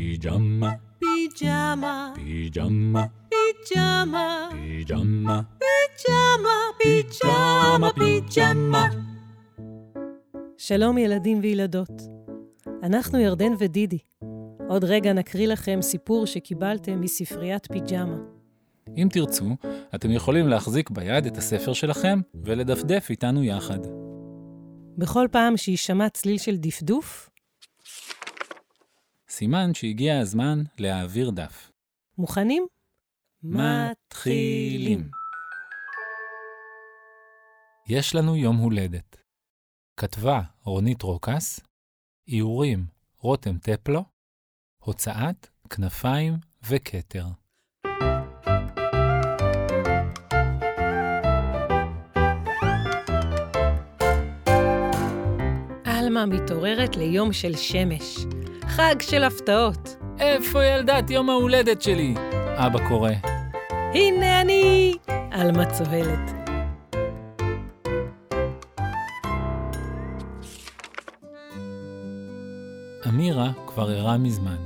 פיג'מה, פיג'מה, פיג'מה, פיג'מה, פיג'מה, פיג'מה, פיג'מה, פיג'מה. שלום ילדים וילדות. אנחנו ירדן ודידי. עוד רגע נקריא לכם סיפור שקיבלתם מספריית פיג'מה. אם תרצו, אתם יכולים להחזיק ביד את הספר שלכם ולדפדף איתנו יחד. בכל פעם שיישמע צליל של דפדוף, סימן שהגיע הזמן להעביר דף. מוכנים? מתחילים. יש לנו יום הולדת. כתבה רונית רוקס, איורים רותם טפלו, הוצאת כנפיים וכתר. עלמה מתעוררת ליום של שמש. חג של הפתעות. איפה ילדת יום ההולדת שלי? אבא קורא. הנה אני! עלמה צוהלת. אמירה כבר ערה מזמן.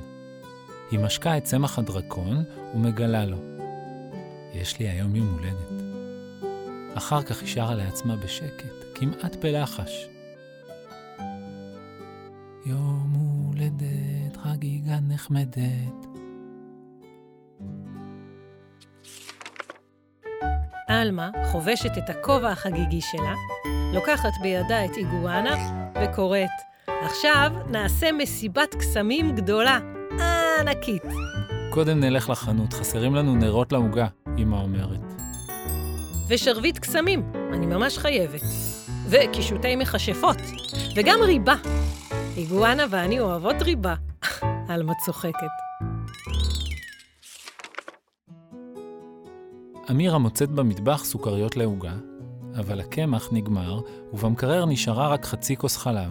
היא משקה את צמח הדרקון ומגלה לו. יש לי היום יום הולדת. אחר כך היא שרה לעצמה בשקט, כמעט בלחש. נחמדת. עלמה חובשת את הכובע החגיגי שלה, לוקחת בידה את איגואנה וקוראת, עכשיו נעשה מסיבת קסמים גדולה, ענקית. קודם נלך לחנות, חסרים לנו נרות לעוגה, אמא אומרת. ושרביט קסמים, אני ממש חייבת. וקישוטי מכשפות, וגם ריבה. איגואנה ואני אוהבות ריבה. עלמה צוחקת. אמירה מוצאת במטבח סוכריות לעוגה, אבל הקמח נגמר, ובמקרר נשארה רק חצי כוס חלב.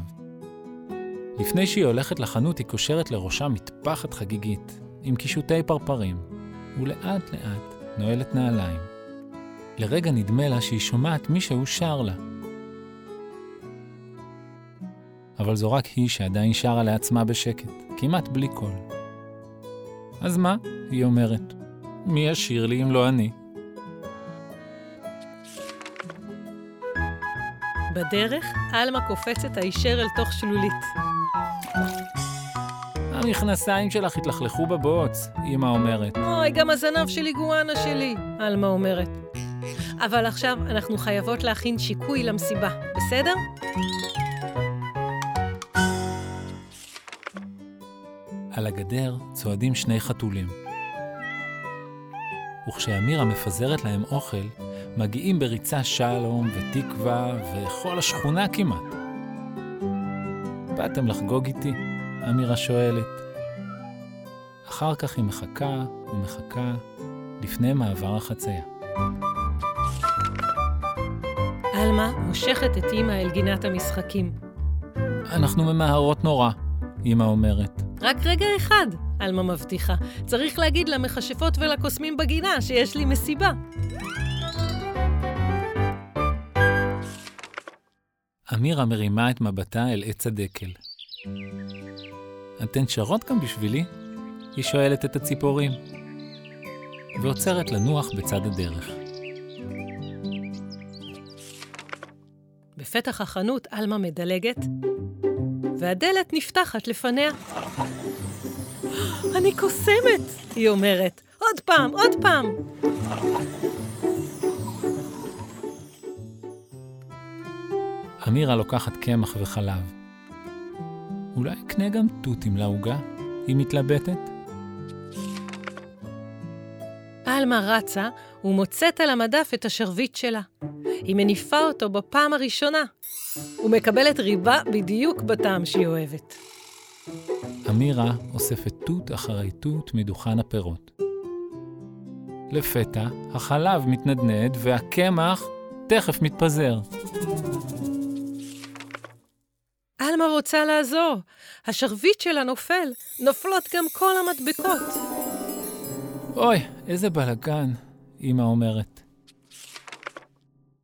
לפני שהיא הולכת לחנות היא קושרת לראשה מטפחת חגיגית, עם קישוטי פרפרים, ולאט לאט נועלת נעליים. לרגע נדמה לה שהיא שומעת מישהו שר לה. אבל זו רק היא שעדיין שרה לעצמה בשקט, כמעט בלי קול. אז מה? היא אומרת. מי ישיר לי אם לא אני? בדרך, עלמה קופצת הישר אל תוך שלולית. המכנסיים שלך התלכלכו בבוץ, אמא אומרת. אוי, גם הזנב של איגואנה שלי, עלמה אומרת. אבל עכשיו אנחנו חייבות להכין שיקוי למסיבה, בסדר? על הגדר צועדים שני חתולים. וכשאמירה מפזרת להם אוכל, מגיעים בריצה שלום ותקווה וכל השכונה כמעט. באתם לחגוג איתי? אמירה שואלת. אחר כך היא מחכה ומחכה לפני מעבר החצייה. עלמה מושכת את אימא אל גינת המשחקים. אנחנו ממהרות נורא, אמא אומרת. רק רגע אחד, עלמה מבטיחה. צריך להגיד למכשפות ולקוסמים בגינה שיש לי מסיבה. אמירה מרימה את מבטה אל עץ הדקל. אתן שרות גם בשבילי? היא שואלת את הציפורים. ועוצרת לנוח בצד הדרך. בפתח החנות עלמה מדלגת, והדלת נפתחת לפניה. אני קוסמת, היא אומרת. עוד פעם, עוד פעם. אמירה לוקחת קמח וחלב. אולי אקנה גם תותים לעוגה? היא מתלבטת. עלמה רצה ומוצאת על המדף את השרביט שלה. היא מניפה אותו בפעם הראשונה, ומקבלת ריבה בדיוק בטעם שהיא אוהבת. אמירה אוספת תות אחרי תות מדוכן הפירות. לפתע, החלב מתנדנד והקמח תכף מתפזר. עלמה רוצה לעזור. השרביט שלה נופל, נופלות גם כל המדבקות. אוי, איזה בלגן, אמא אומרת.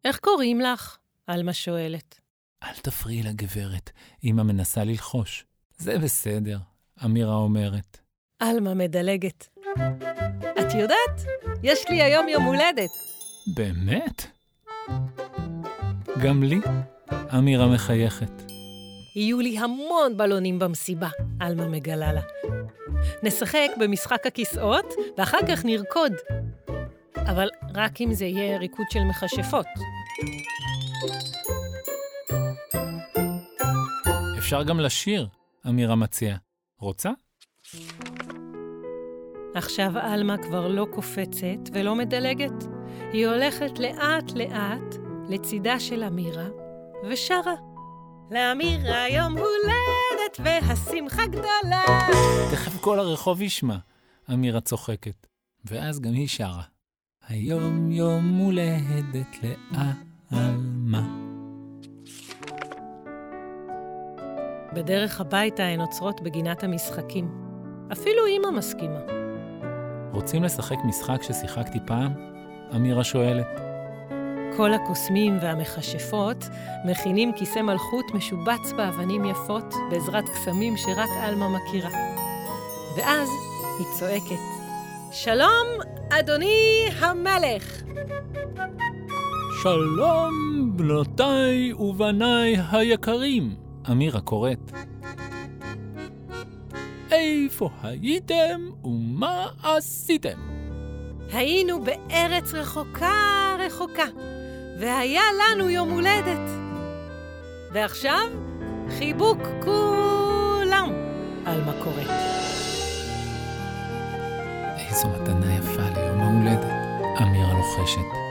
איך קוראים לך? עלמה שואלת. אל תפריעי לגברת, אמא מנסה ללחוש. זה בסדר, אמירה אומרת. עלמה מדלגת. את יודעת, יש לי היום יום הולדת. באמת? גם לי? אמירה מחייכת. יהיו לי המון בלונים במסיבה, עלמה מגלה לה. נשחק במשחק הכיסאות, ואחר כך נרקוד. אבל רק אם זה יהיה ריקוד של מכשפות. אפשר גם לשיר, אמירה מציעה. רוצה? עכשיו עלמה כבר לא קופצת ולא מדלגת. היא הולכת לאט-לאט לצידה של אמירה ושרה. לאמירה יום הולדת והשמחה גדולה. תכף כל הרחוב ישמע, אמירה צוחקת. ואז גם היא שרה. היום יום הולדת לעלמה. בדרך הביתה הן עוצרות בגינת המשחקים. אפילו אמא מסכימה. רוצים לשחק משחק ששיחקתי פעם? אמירה שואלת. כל הקוסמים והמכשפות מכינים כיסא מלכות משובץ באבנים יפות בעזרת קסמים שרק עלמה מכירה. ואז היא צועקת, שלום, אדוני המלך! שלום, בנותיי ובניי היקרים, אמירה קוראת. איפה הייתם ומה עשיתם? היינו בארץ רחוקה רחוקה, והיה לנו יום הולדת. ועכשיו, חיבוק כולם, עלמה קוראת. איזו מתנה יפה ליום ההולדת, אמירה לוחשת.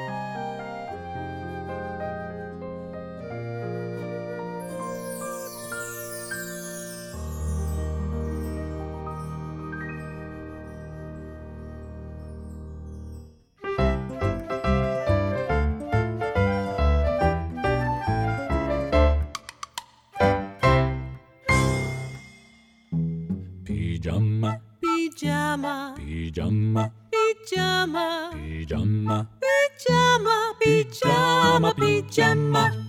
פיג'מה, פיג'מה, פיג'מה, פיג'מה, פיג'מה, פיג'מה, פיג'מה, פיג'מה.